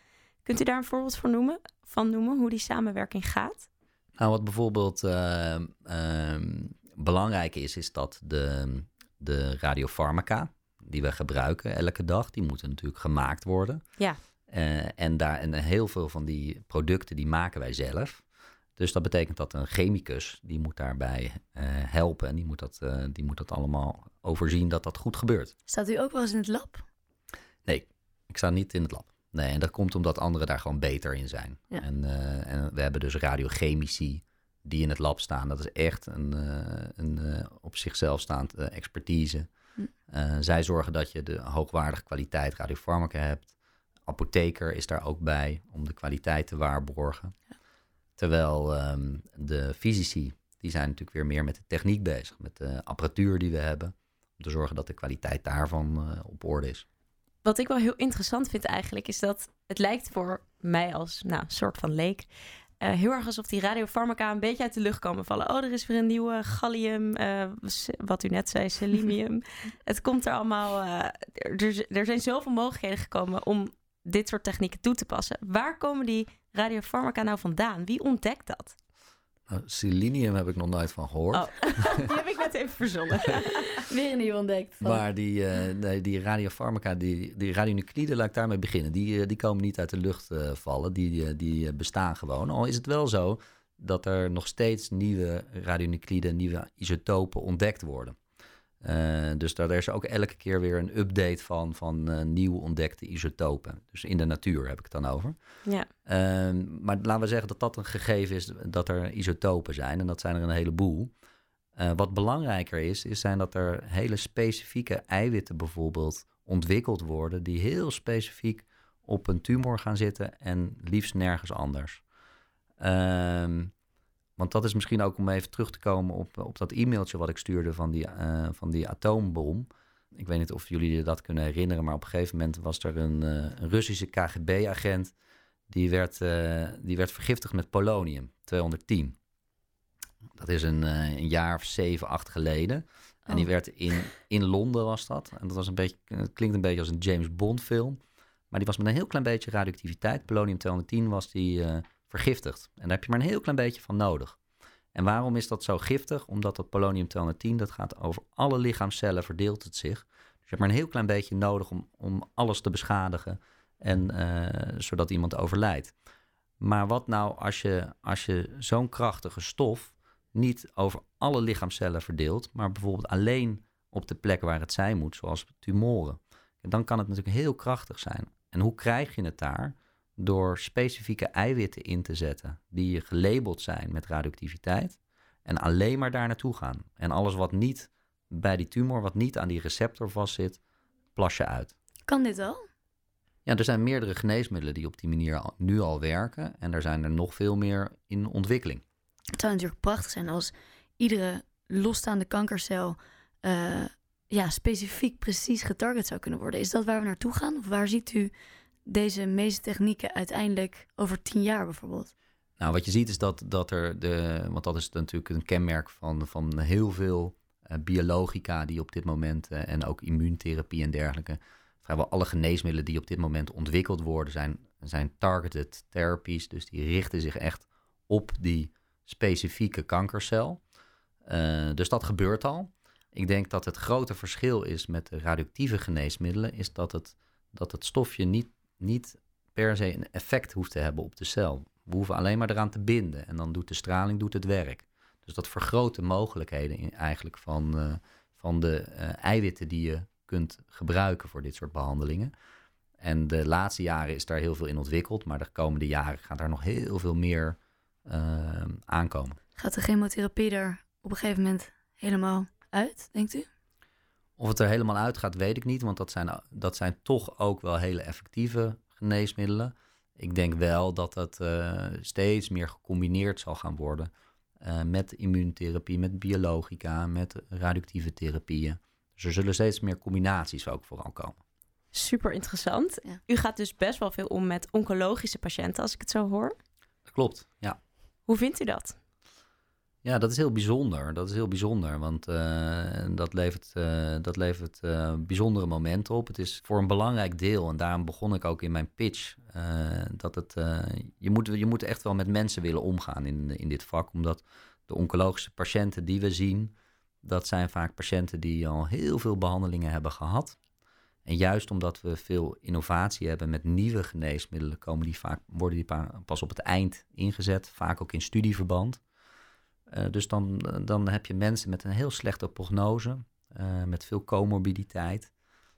Kunt u daar een voorbeeld van noemen, van noemen hoe die samenwerking gaat? Nou, wat bijvoorbeeld ehm, belangrijk is, is dat de, de radiofarmaca, die we gebruiken elke dag, die moeten natuurlijk gemaakt worden. Ja. Uh, en, daar, en heel veel van die producten die maken wij zelf. Dus dat betekent dat een chemicus, die moet daarbij uh, helpen. En die moet, dat, uh, die moet dat allemaal overzien dat dat goed gebeurt. Staat u ook wel eens in het lab? Nee, ik sta niet in het lab. Nee, en dat komt omdat anderen daar gewoon beter in zijn. Ja. En, en we hebben dus radiochemici die in het lab staan. Dat is echt een, een op zichzelf staand expertise. Uh, zij zorgen dat je de hoogwaardige kwaliteit radiofarmaca hebt. Apotheker is daar ook bij om de kwaliteit te waarborgen. Terwijl ehm, de fysici, die zijn natuurlijk weer meer met de techniek bezig. Met de apparatuur die we hebben. Om te zorgen dat de kwaliteit daarvan eh, op orde is. Wat ik wel heel interessant vind eigenlijk, is dat het lijkt voor mij als nou, soort van leek. Eh, heel erg alsof die radiofarmaca een beetje uit de lucht komen vallen. Oh, er is weer een nieuwe gallium, eh, wat u net zei, selenium. het komt er allemaal. eh, er, er zijn zoveel mogelijkheden gekomen om dit soort technieken toe te passen. Waar komen die radiofarmaca nou vandaan? Wie ontdekt dat? Nou, selenium heb ik nog nooit van gehoord. Oh, die heb ik net even verzonnen. Weer een nieuw ontdekt. Van- Maar die, eh, nee, die radiofarmaca, die, die radionucliden, laat ik daarmee beginnen. Die, eh, die komen niet uit de lucht eh, vallen. Die, die bestaan gewoon. Al is het wel zo dat er nog steeds nieuwe radionucliden, nieuwe isotopen ontdekt worden. Eh, dus daar is ook elke keer weer een update van, van eh, nieuw ontdekte isotopen. Dus in de natuur heb ik het dan over. ja. Ehm, maar laten we zeggen dat dat een gegeven is dat er isotopen zijn. En dat zijn er een heleboel. Eh, wat belangrijker is, is zijn dat er hele specifieke eiwitten bijvoorbeeld ontwikkeld worden. die heel specifiek op een tumor gaan zitten en liefst nergens anders. Ehm, want dat is misschien ook om even terug te komen op, op dat e-mailtje wat ik stuurde van die, eh, van die atoombom. Ik weet niet of jullie je dat kunnen herinneren, maar op een gegeven moment was er een, eh, een Russische KGB-agent. Die werd, eh, die werd vergiftigd met polonium, 210. Dat is een, een jaar of zeven, acht geleden. En die Oh. werd in, in Londen was dat. En dat was een beetje, het klinkt een beetje als een James Bond film. Maar die was met een heel klein beetje radioactiviteit. Polonium 210 was die vergiftigd. En daar heb je maar een heel klein beetje van nodig. En waarom is dat zo giftig? Omdat dat polonium 210, dat gaat over alle lichaamcellen, verdeelt het zich. Dus je hebt maar een heel klein beetje nodig om, om alles te beschadigen. En eh, zodat iemand overlijdt. Maar wat nou als je, als je zo'n krachtige stof niet over alle lichaamcellen verdeelt, maar bijvoorbeeld alleen op de plek waar het zijn moet, zoals tumoren. En dan kan het natuurlijk heel krachtig zijn. En hoe krijg je het daar? Door specifieke eiwitten in te zetten die gelabeld zijn met radioactiviteit en alleen maar daar naartoe gaan. En alles wat niet bij die tumor, wat niet aan die receptor vastzit, plas je uit. Kan dit al? Ja, er zijn meerdere geneesmiddelen die op die manier al- nu al werken. En er zijn er nog veel meer in ontwikkeling. Het zou natuurlijk prachtig zijn als iedere losstaande kankercel eh, ja, specifiek precies getarget zou kunnen worden. Is dat waar we naartoe gaan? Of waar ziet u deze meeste technieken uiteindelijk over tien jaar bijvoorbeeld? Nou, wat je ziet is dat, dat er, de, want dat is natuurlijk een kenmerk van, van heel veel eh, biologica die op dit moment eh, en ook immuuntherapie en dergelijke. Vrijwel alle geneesmiddelen die op dit moment ontwikkeld worden zijn, zijn targeted therapies. Dus die richten zich echt op die specifieke kankercel. Eh, dus dat gebeurt al. Ik denk dat het grote verschil is met de radioactieve geneesmiddelen, is dat het, dat het stofje niet, niet per se een effect hoeft te hebben op de cel. We hoeven alleen maar eraan te binden en dan doet de straling doet het werk. Dus dat vergroot de mogelijkheden in, eigenlijk van, eh, van de eh, eiwitten die je kunt gebruiken voor dit soort behandelingen. En de laatste jaren is daar heel veel in ontwikkeld, maar de komende jaren gaat daar nog heel veel meer eh, aankomen. Gaat de chemotherapie er op een gegeven moment helemaal uit, denkt u? Of het er helemaal uit gaat, weet ik niet. Want dat zijn, dat zijn toch ook wel hele effectieve geneesmiddelen. Ik denk wel dat dat eh, steeds meer gecombineerd zal gaan worden. eh, met immuuntherapie, met biologica, met radioactieve therapieën. Dus er zullen steeds meer combinaties ook vooral komen. Super interessant. Ja. U gaat dus best wel veel om met oncologische patiënten, als ik het zo hoor. Dat klopt, ja. Hoe vindt u dat? Ja, dat is heel bijzonder. Dat is heel bijzonder, want eh, dat levert, eh, dat levert eh, bijzondere momenten op. Het is voor een belangrijk deel, en daarom begon ik ook in mijn pitch, dat het, je, moet, je moet echt wel met mensen willen omgaan in, in dit vak, omdat de oncologische patiënten die we zien, dat zijn vaak patiënten die al heel veel behandelingen hebben gehad. En juist omdat we veel innovatie hebben met nieuwe geneesmiddelen, komen die vaak, worden die pa- pas op het eind ingezet, vaak ook in studieverband. Uh, dus dan, dan heb je mensen met een heel slechte prognose, uh, met veel comorbiditeit,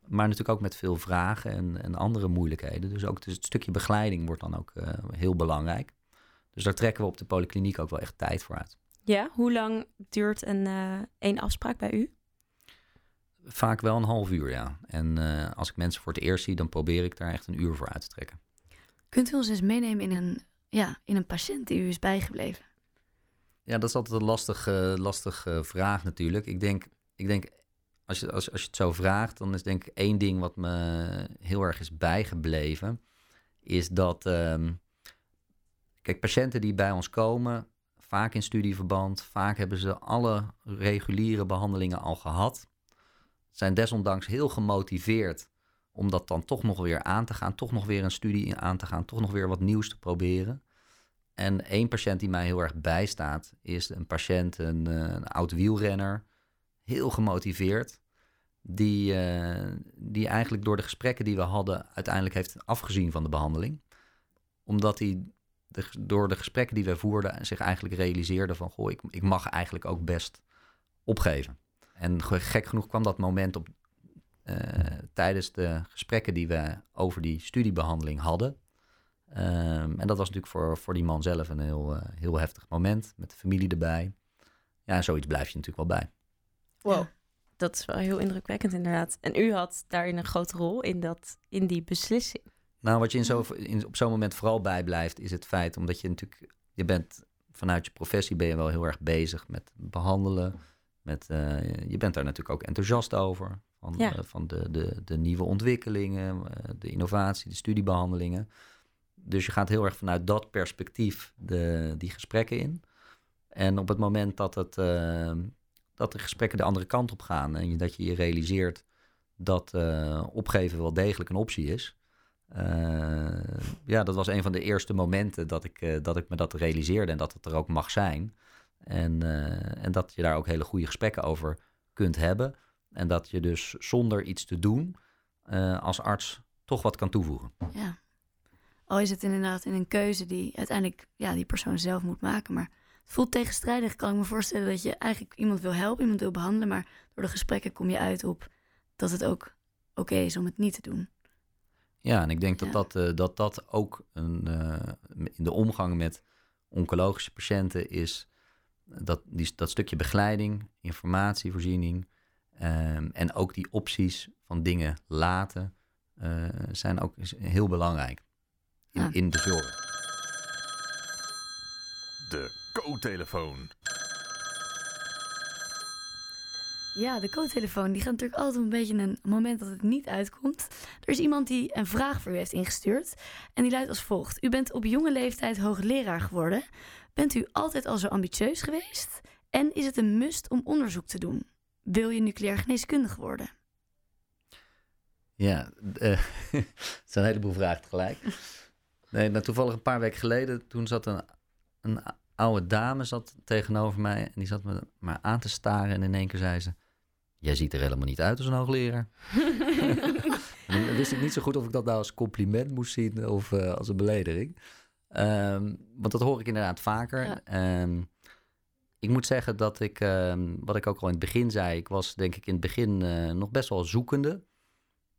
maar natuurlijk ook met veel vragen en, en andere moeilijkheden. Dus ook dus het stukje begeleiding wordt dan ook uh, heel belangrijk. Dus daar trekken we op de polykliniek ook wel echt tijd voor uit. Ja, hoe lang duurt een, één afspraak bij u? Vaak wel een half uur, ja. En uh, als ik mensen voor het eerst zie, dan probeer ik daar echt een uur voor uit te trekken. Kunt u ons eens meenemen in een, ja, in een patiënt die u is bijgebleven? Ja, dat is altijd een lastige, lastige vraag natuurlijk. Ik denk, ik denk als, je, als, als je het zo vraagt, dan is denk ik één ding wat me heel erg is bijgebleven. Is dat, ehm, kijk, patiënten die bij ons komen, vaak in studieverband, vaak hebben ze alle reguliere behandelingen al gehad. Zijn desondanks heel gemotiveerd om dat dan toch nog weer aan te gaan, toch nog weer een studie aan te gaan, toch nog weer wat nieuws te proberen. En één patiënt die mij heel erg bijstaat, is een patiënt, een, eh, een oud wielrenner, heel gemotiveerd. Die, uh, die eigenlijk door de gesprekken die we hadden uiteindelijk heeft afgezien van de behandeling. Omdat hij door de gesprekken die we voerden zich eigenlijk realiseerde van... goh, ik, ik mag eigenlijk ook best opgeven. En gek genoeg kwam dat moment op, uh, tijdens de gesprekken die we over die studiebehandeling hadden. Um, en dat was natuurlijk voor, voor die man zelf een heel, uh, heel heftig moment met de familie erbij. Ja, en zoiets blijf je natuurlijk wel bij. Wow, dat is wel heel indrukwekkend inderdaad. En u had daarin een grote rol in, dat, in die beslissing. Nou, wat je in zo, in, op zo'n moment vooral bijblijft, is het feit omdat je natuurlijk, je bent vanuit je professie ben je wel heel erg bezig met behandelen. Met, uh, je bent daar natuurlijk ook enthousiast over. Van, ja. uh, van de, de, de nieuwe ontwikkelingen, uh, de innovatie, de studiebehandelingen. Dus je gaat heel erg vanuit dat perspectief de, die gesprekken in. En op het moment dat, het, dat de gesprekken de andere kant op gaan en dat je je realiseert dat opgeven wel degelijk een optie is, uh, ja, dat was een van de eerste momenten dat ik, uh, dat ik me dat realiseerde en dat het er ook mag zijn. En, en dat je daar ook hele goede gesprekken over kunt hebben. En dat je dus zonder iets te doen als arts toch wat kan toevoegen. Ja, al is het inderdaad in een keuze die uiteindelijk ja, die persoon zelf moet maken. Maar het voelt tegenstrijdig. Kan ik me voorstellen dat je eigenlijk iemand wil helpen, iemand wil behandelen. Maar door de gesprekken kom je uit op dat het ook oké okay is om het niet te doen. Ja, en ik denk ja. dat, dat, uh, dat dat ook een, uh, in de omgang met oncologische patiënten is. Dat, die, dat stukje begeleiding, informatievoorziening um, en ook die opties van dingen laten uh, zijn ook heel belangrijk ja. in de zorg. De co-telefoon. Ja, de co-telefoon die gaat natuurlijk altijd een beetje een moment dat het niet uitkomt. Er is iemand die een vraag voor u heeft ingestuurd. En die luidt als volgt. U bent op jonge leeftijd hoogleraar geworden. Bent u altijd al zo ambitieus geweest? En is het een must om onderzoek te doen? Wil je nucleair geneeskundige worden? Ja, uh, het zijn een heleboel vragen tegelijk. Nee, nou, toevallig een paar weken geleden, toen zat een, een oude dame zat tegenover mij en die zat me maar aan te staren en in één keer zei ze... Jij ziet er helemaal niet uit als een hoogleraar. dan wist ik niet zo goed of ik dat nou als compliment moest zien of uh, als een belediging. Um, want dat hoor ik inderdaad vaker. Ja. Um, ik moet zeggen dat ik, um, wat ik ook al in het begin zei, ik was denk ik in het begin uh, nog best wel zoekende.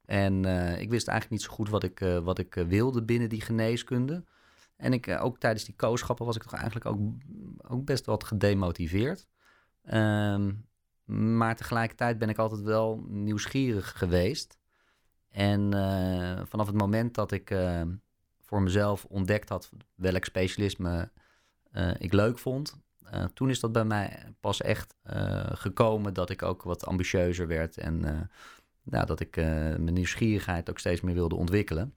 En uh, ik wist eigenlijk niet zo goed wat ik, wat ik wilde binnen die geneeskunde. En ik, ook tijdens die kooschappen was ik toch eigenlijk ook, ook best wat gedemotiveerd. Um, maar tegelijkertijd ben ik altijd wel nieuwsgierig geweest. En vanaf het moment dat ik voor mezelf ontdekt had welk specialisme ik leuk vond, toen is dat bij mij pas echt gekomen dat ik ook wat ambitieuzer werd en nou, dat ik mijn nieuwsgierigheid ook steeds meer wilde ontwikkelen.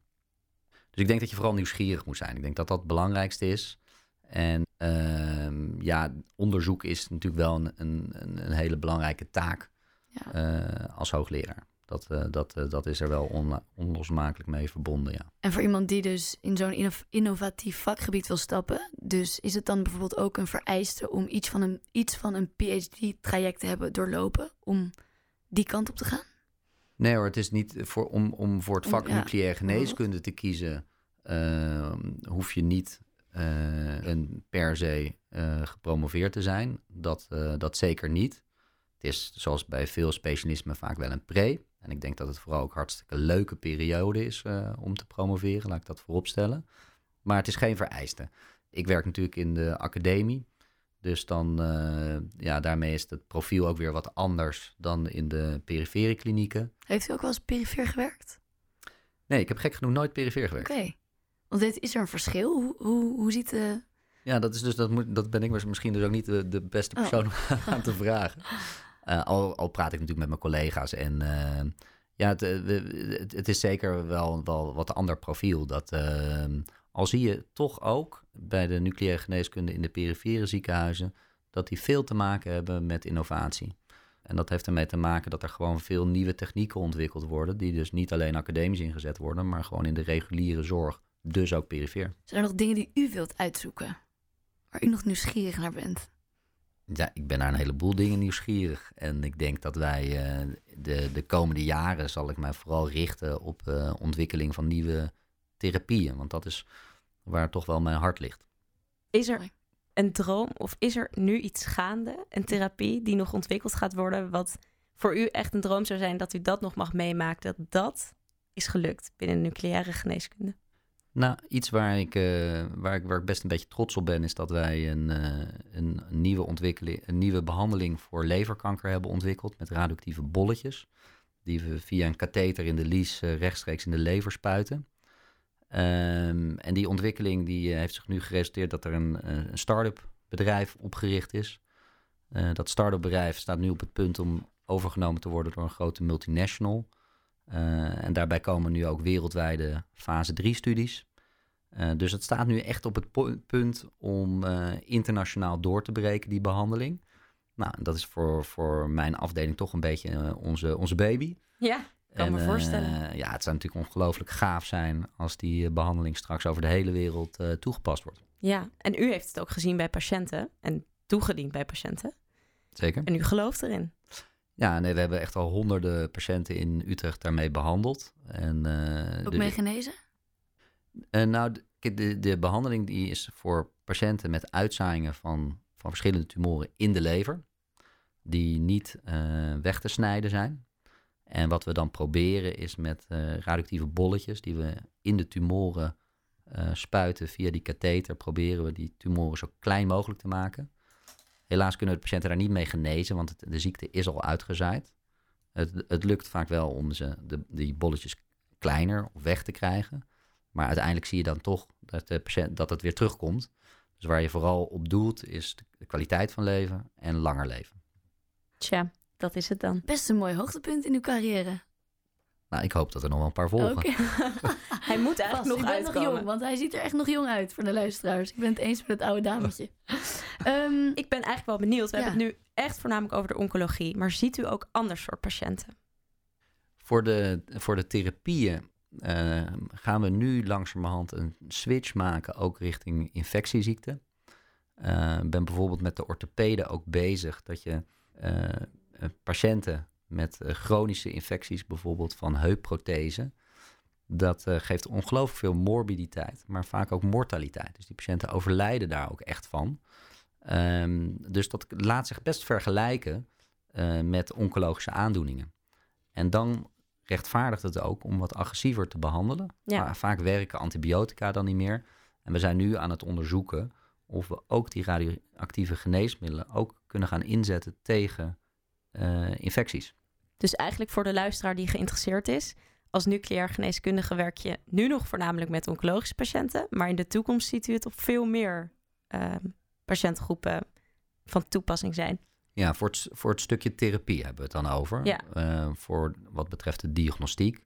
Dus ik denk dat je vooral nieuwsgierig moet zijn. Ik denk dat dat het belangrijkste is. En uh, ja, onderzoek is natuurlijk wel een, een, een hele belangrijke taak ja. uh, als hoogleraar. Dat, uh, dat, dat is er wel on, onlosmakelijk mee verbonden, ja. En voor iemand die dus in zo'n inno innovatief vakgebied wil stappen... dus is het dan bijvoorbeeld ook een vereiste om iets van een, iets van een PhD-traject te hebben doorlopen... om die kant op te gaan? Nee hoor, het is niet voor, om, om voor het vak ja. nucleaire geneeskunde te kiezen... Ehm, hoef je niet uh, een per se uh, gepromoveerd te zijn. Dat, uh, dat zeker niet. Het is zoals bij veel specialismen vaak wel een pre. En ik denk dat het vooral ook hartstikke leuke periode is om te promoveren, laat ik dat vooropstellen. Maar het is geen vereiste. Ik werk natuurlijk in de academie. Dus dan, ja, daarmee is het profiel ook weer wat anders dan in de perifere klinieken. Heeft u ook wel eens perifeer gewerkt? Nee, ik heb gek genoeg nooit perifeer gewerkt. Oké. Okay. Want dit, is er een verschil? Hoe, hoe, hoe ziet de... Ja, dat, is dus, dat, moet, dat ben ik misschien dus ook niet de, de beste Oh. persoon om aan te vragen. Eh, al, al praat ik natuurlijk met mijn collega's. En eh, ja, het, eh, het, is zeker wel, wel wat ander profiel. Dat, eh, al zie je toch ook bij de nucleaire geneeskunde in de perifere ziekenhuizen... dat die veel te maken hebben met innovatie. En dat heeft ermee te maken dat er gewoon veel nieuwe technieken ontwikkeld worden... die dus niet alleen academisch ingezet worden... maar gewoon in de reguliere zorg, dus ook perifeer. Zijn er nog dingen die u wilt uitzoeken? Waar u nog nieuwsgierig naar bent? Ja, ik ben naar een heleboel dingen nieuwsgierig. En ik denk dat wij eh, de, de komende jaren zal ik mij vooral richten op eh, ontwikkeling van nieuwe therapieën. Want dat is waar toch wel mijn hart ligt. Is er een droom of is er nu iets gaande, een therapie die nog ontwikkeld gaat worden, wat voor u echt een droom zou zijn dat u dat nog mag meemaken, dat dat is gelukt binnen nucleaire geneeskunde? Nou, iets waar ik, eh, waar, ik, waar ik best een beetje trots op ben, is dat wij een, eh, een, nieuwe ontwikkeling, een nieuwe behandeling voor leverkanker hebben ontwikkeld met radioactieve bolletjes. Die we via een katheter in de lies eh, rechtstreeks in de lever spuiten. Ehm, en die ontwikkeling die, eh, heeft zich nu geresulteerd dat er een, eh, een start-up bedrijf opgericht is. Eh, dat start-up bedrijf staat nu op het punt om overgenomen te worden door een grote multinational. En daarbij komen nu ook wereldwijde fase 3 studies. Dus het staat nu echt op het punt om internationaal door te breken, die behandeling. Nou, dat is voor, voor mijn afdeling toch een beetje onze, onze baby. Ja, kan me eh, voorstellen. ja, het zou natuurlijk ongelooflijk gaaf zijn als die eh, behandeling straks over de hele wereld eh, toegepast wordt. Ja, en u heeft het ook gezien bij patiënten en toegediend bij patiënten. Zeker. En u gelooft erin. Ja, nee, we hebben echt al honderden patiënten in Utrecht daarmee behandeld. En, eh, Ook de- mee genezen? Eh, nou, de- de, de behandeling die is voor patiënten met uitzaaiingen van, van verschillende tumoren in de lever, die niet eh, weg te snijden zijn. En wat we dan proberen is met eh, radioactieve bolletjes die we in de tumoren eh, spuiten via die katheter, proberen we die tumoren zo klein mogelijk te maken. Helaas kunnen de patiënten daar niet mee genezen, want de ziekte is al uitgezaaid. Het, het lukt vaak wel om ze, de, die bolletjes kleiner of weg te krijgen. Maar uiteindelijk zie je dan toch dat, de patiënt, dat het weer terugkomt. Dus waar je vooral op doelt is de kwaliteit van leven en langer leven. Tja, dat is het dan. Best een mooi hoogtepunt in uw carrière. Nou, ik hoop dat er nog wel een paar volgen. Oké. Hij moet eigenlijk Vast, nog ik ben uitkomen. nog jong, want hij ziet er echt nog jong uit voor de luisteraars. Ik ben het eens met het oude dametje. Ehm, Ik ben eigenlijk wel benieuwd. We Ja. hebben het nu echt voornamelijk over de oncologie. Maar ziet u ook ander soort patiënten? Voor, de, voor de therapieën eh, gaan we nu langzamerhand een switch maken, ook richting infectieziekten. Eh, Ik ben bijvoorbeeld met de orthopeden ook bezig dat je eh, eh, patiënten met eh, chronische infecties, bijvoorbeeld van heupprothesen, dat eh, geeft ongelooflijk veel morbiditeit, maar vaak ook mortaliteit. Dus die patiënten overlijden daar ook echt van. Ehm, dus dat laat zich best vergelijken eh, met oncologische aandoeningen. En dan rechtvaardigt het ook om wat agressiever te behandelen. Ja. Maar vaak werken antibiotica dan niet meer. En we zijn nu aan het onderzoeken of we ook die radioactieve geneesmiddelen ook kunnen gaan inzetten tegen eh, infecties. Dus eigenlijk voor de luisteraar die geïnteresseerd is. Als nucleair geneeskundige werk je nu nog voornamelijk met oncologische patiënten. Maar in de toekomst ziet u het op veel meer ehm, patiëntengroepen van toepassing zijn. Ja, voor het, voor het stukje therapie hebben we het dan over. Ja. Eh, voor wat betreft de diagnostiek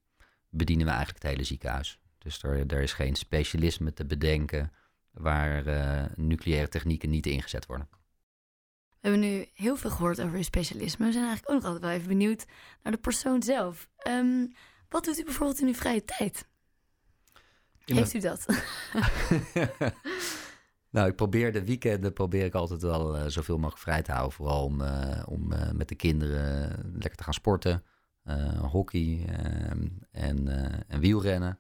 bedienen we eigenlijk het hele ziekenhuis. Dus er, er is geen specialisme te bedenken waar eh, nucleaire technieken niet ingezet worden. We hebben nu heel veel gehoord over uw specialisme. We zijn eigenlijk ook nog altijd wel even benieuwd naar de persoon zelf. Ehm, wat doet u bijvoorbeeld in uw vrije tijd? In Heeft u dat? nou, ik probeer de weekenden probeer ik altijd wel eh, zoveel mogelijk vrij te houden. Vooral om, eh, om eh, met de kinderen lekker te gaan sporten. hockey eh, en, en wielrennen.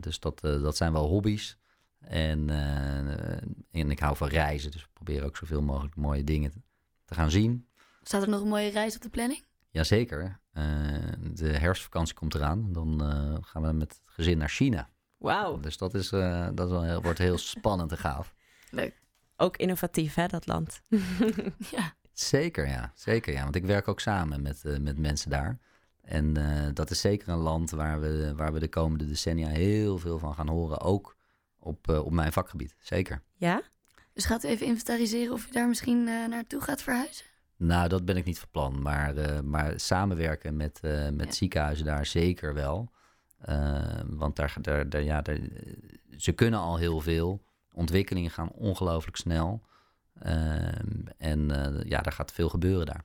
Dus dat, dat zijn wel hobby's. En, eh, en ik hou van reizen. Dus ik probeer ook zoveel mogelijk mooie dingen te, gaan zien. Staat er nog een mooie reis op de planning? Jazeker. Eh de herfstvakantie komt eraan. Dan eh, gaan we met het gezin naar China. Wauw. Dus dat, is, eh, dat is wel heel- wordt heel spannend en gaaf. Ook innovatief, hè, dat land. Ja. Zeker, ja. Zeker, ja. Want ik werk ook samen met, eh, met mensen daar. En eh, dat is zeker een land waar we, waar we de komende decennia heel veel van gaan horen. Ook op, eh, op mijn vakgebied, zeker. Ja? Dus gaat u even inventariseren of je daar misschien eh, naartoe gaat verhuizen? Nou, dat ben ik niet van plan. Maar, eh, maar samenwerken met, eh, met Ja. ziekenhuizen daar zeker wel. Want daar, daar, daar, ja, daar, ze kunnen al heel veel. Ontwikkelingen gaan ongelooflijk snel. Ehm, en eh, ja, daar gaat veel gebeuren daar.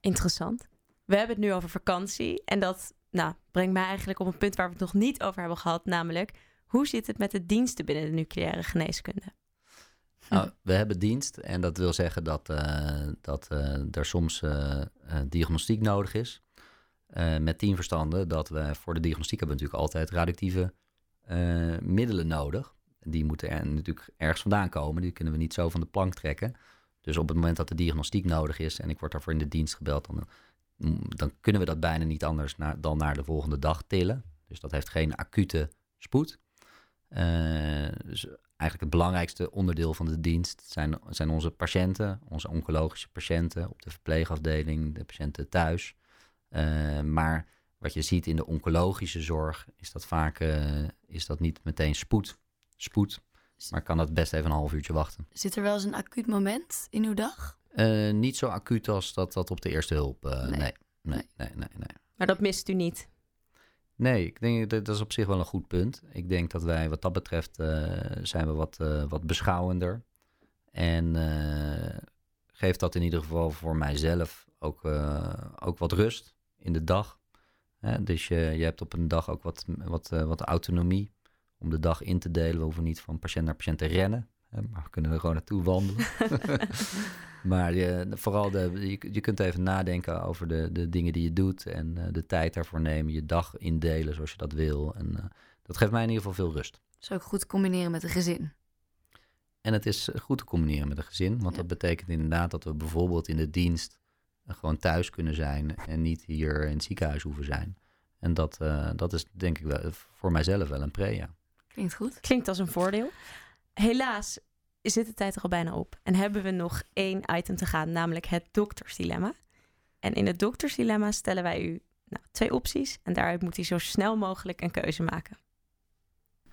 Interessant. We hebben het nu over vakantie. En dat nou, brengt mij eigenlijk op een punt waar we het nog niet over hebben gehad. Namelijk, hoe zit het met de diensten binnen de nucleaire geneeskunde? Nou, we hebben dienst en dat wil zeggen dat, eh, dat eh, er soms eh, diagnostiek nodig is. Eh, met tien verstanden dat we voor de diagnostiek hebben natuurlijk altijd radioactieve eh, middelen nodig. Die moeten er natuurlijk ergens vandaan komen. Die kunnen we niet zo van de plank trekken. Dus op het moment dat de diagnostiek nodig is en ik word daarvoor in de dienst gebeld, dan, mm, dan kunnen we dat bijna niet anders dan naar de volgende dag tillen. Dus dat heeft geen acute spoed. Eh, dus eigenlijk het belangrijkste onderdeel van de dienst zijn, zijn onze patiënten, onze oncologische patiënten op de verpleegafdeling, de patiënten thuis. Eh, maar wat je ziet in de oncologische zorg, is dat vaak eh, is dat niet meteen spoed. spoed. Maar kan dat best even een half uurtje wachten. Zit er wel eens een acuut moment in uw dag? Eh, niet zo acuut als dat, dat op de eerste hulp. eh. Nee, nee, nee, nee, nee. Maar dat mist u niet. Nee, ik denk dat dat is op zich wel een goed punt. Ik denk dat wij wat dat betreft eh, zijn we wat, eh, wat beschouwender. En eh, geeft dat in ieder geval voor mijzelf ook, ook wat rust in de dag. Dus je, je hebt op een dag ook wat, wat, wat autonomie om de dag in te delen. We hoeven niet van patiënt naar patiënt te rennen. Hè, maar we kunnen er gewoon naartoe wandelen. maar je, vooral de, je, je kunt even nadenken over de, de dingen die je doet. En eh, de tijd daarvoor nemen. Je dag indelen zoals je dat wil. En eh, dat geeft mij in ieder geval veel rust. Is ook goed te combineren met een gezin. En het is eh, goed te combineren met een gezin. Want Ja. dat betekent inderdaad dat we bijvoorbeeld in de dienst eh, gewoon thuis kunnen zijn. En niet hier in het ziekenhuis hoeven zijn. En dat, eh, dat is denk ik wel voor mijzelf wel een pre, ja. Klinkt goed. Klinkt als een voordeel. Helaas zit de tijd er al bijna op. En hebben we nog één item te gaan, namelijk het doktersdilemma. En in het doktersdilemma stellen wij u nou, twee opties. En daaruit moet u zo snel mogelijk een keuze maken.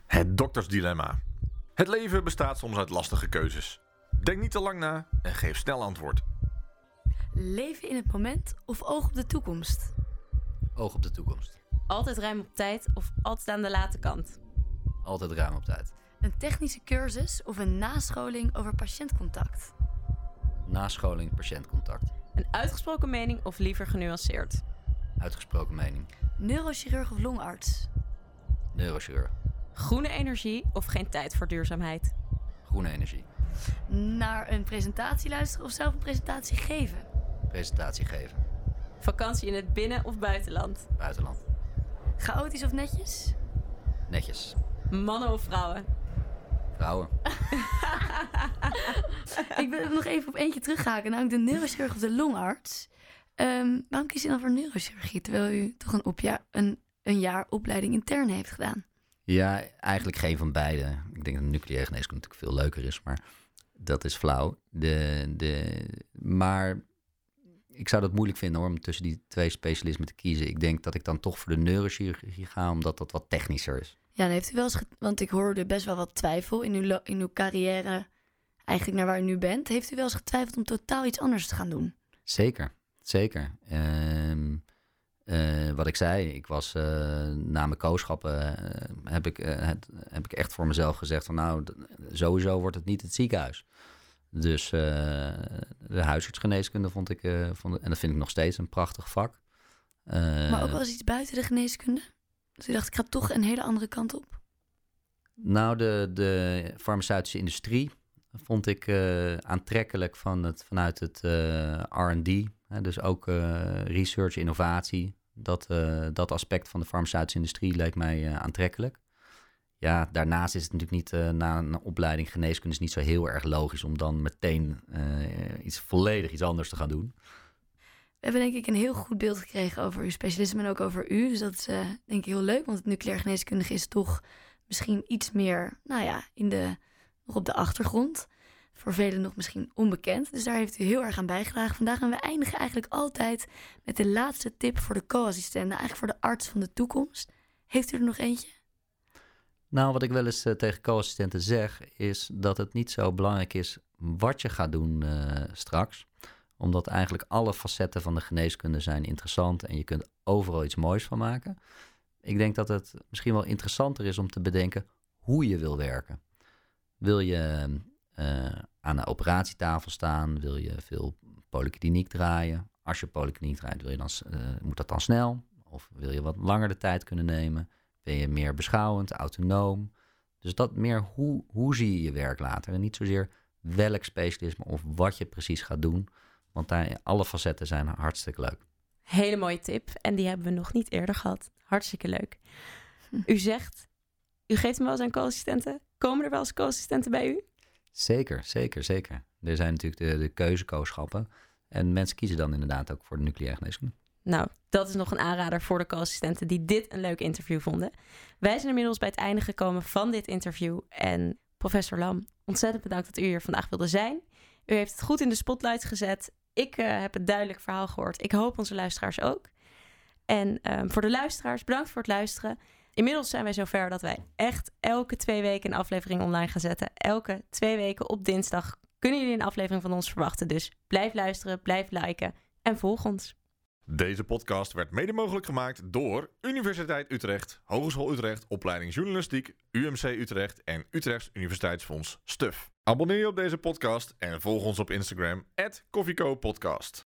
Het doktersdilemma. Het leven bestaat soms uit lastige keuzes. Denk niet te lang na en geef snel antwoord. Leven in het moment of oog op de toekomst? Oog op de toekomst. Altijd ruim op tijd of altijd aan de late kant. Altijd ruim op tijd. Een technische cursus of een nascholing over patiëntcontact? Nascholing, patiëntcontact. Een uitgesproken mening of liever genuanceerd. Uitgesproken mening. Neurochirurg of longarts? Neurochirurg. Groene energie of geen tijd voor duurzaamheid. Groene energie. Naar een presentatie luisteren of zelf een presentatie geven? Presentatie geven. Vakantie in het binnen- of buitenland. Buitenland. Chaotisch of netjes? Netjes. Mannen of vrouwen. Ik wil nog even op eentje terughaken. Namelijk de neurochirurg of de longarts. Ehm, waarom kies je dan voor neurochirurgie? Terwijl u toch een, opja- een, een jaar opleiding intern heeft gedaan. Ja, eigenlijk geen van beide. Ik denk dat nucleaire geneeskunde natuurlijk veel leuker is, maar dat is flauw. De, de, maar ik zou dat moeilijk vinden hoor, om tussen die twee specialismen te kiezen. Ik denk dat ik dan toch voor de neurochirurgie ga, omdat dat wat technischer is. Ja, dan heeft u wel eens... Want ik hoorde best wel wat twijfel in uw, in uw carrière. Eigenlijk naar waar u nu bent. Heeft u wel eens getwijfeld om totaal iets anders te gaan doen? Zeker, zeker. Ehm, eh, wat ik zei, ik was eh, na mijn kooschappen, eh, heb, ik, het, heb ik echt voor mezelf gezegd van nou, sowieso wordt het niet het ziekenhuis. Dus de huisartsgeneeskunde vond ik, vond, en dat vind ik nog steeds een prachtig vak. Maar ook wel eens iets buiten de geneeskunde? Dus u dacht, ik ga toch een hele andere kant op? Nou, de, de farmaceutische industrie vond ik eh, aantrekkelijk van het, vanuit het eh, RD. Dus ook eh, research, innovatie. Dat, dat aspect van de farmaceutische industrie leek mij aantrekkelijk. Ja, daarnaast is het natuurlijk niet, na een opleiding geneeskunde, is niet zo heel erg logisch om dan meteen iets volledig iets anders te gaan doen. We hebben denk ik een heel goed beeld gekregen over uw specialisme en ook over u. Dus dat is eh, denk ik heel leuk, want het nucleair geneeskundige is toch misschien iets meer, nou ja, in de, nog op de achtergrond. voor velen nog misschien onbekend. Dus daar heeft u heel erg aan bijgedragen vandaag. En we eindigen eigenlijk altijd met de laatste tip voor de co-assistenten. Eigenlijk voor de arts van de toekomst. Heeft u er nog eentje? Nou, wat ik wel eens eh, tegen co-assistenten zeg, is dat het niet zo belangrijk is wat je gaat doen eh, straks. Omdat eigenlijk alle facetten van de geneeskunde zijn interessant en je kunt overal iets moois van maken. Ik denk dat het misschien wel interessanter is om te bedenken hoe je wil werken. Wil je eh, aan de operatietafel staan? Wil je veel polykliniek draaien? Als je polykliniek draait, wil je dan, eh, moet dat dan snel? Of wil je wat langer de tijd kunnen nemen? Ben je meer beschouwend, autonoom? Dus dat meer hoe, hoe zie je je werk later? En niet zozeer welk specialisme of wat je precies gaat doen. Want daar, alle facetten zijn hartstikke leuk. Hele mooie tip. En die hebben we nog niet eerder gehad. Hartstikke leuk. U zegt, u geeft hem wel eens aan co-assistenten. Komen er wel eens co-assistenten bij u? Zeker, zeker, zeker. Er zijn natuurlijk de, de keuzekooschappen. En mensen kiezen dan inderdaad ook voor de nucleaire geneeskunde. Nou, dat is nog een aanrader voor de co-assistenten die dit een leuk interview vonden. Wij zijn inmiddels bij het einde gekomen van dit interview. En professor Lam, ontzettend bedankt dat u hier vandaag wilde zijn. U heeft het goed in de spotlight gezet. Ik uh, heb een duidelijk verhaal gehoord. Ik hoop onze luisteraars ook. En um, voor de luisteraars, bedankt voor het luisteren. Inmiddels zijn wij zover dat wij echt elke twee weken een aflevering online gaan zetten. Elke twee weken op dinsdag kunnen jullie een aflevering van ons verwachten. Dus blijf luisteren, blijf liken en volg ons. Deze podcast werd mede mogelijk gemaakt door Universiteit Utrecht, Hogeschool Utrecht, Opleiding Journalistiek, UMC Utrecht en Utrechts Universiteitsfonds STUF. Abonneer je op deze podcast en volg ons op Instagram, @koffiecopodcast.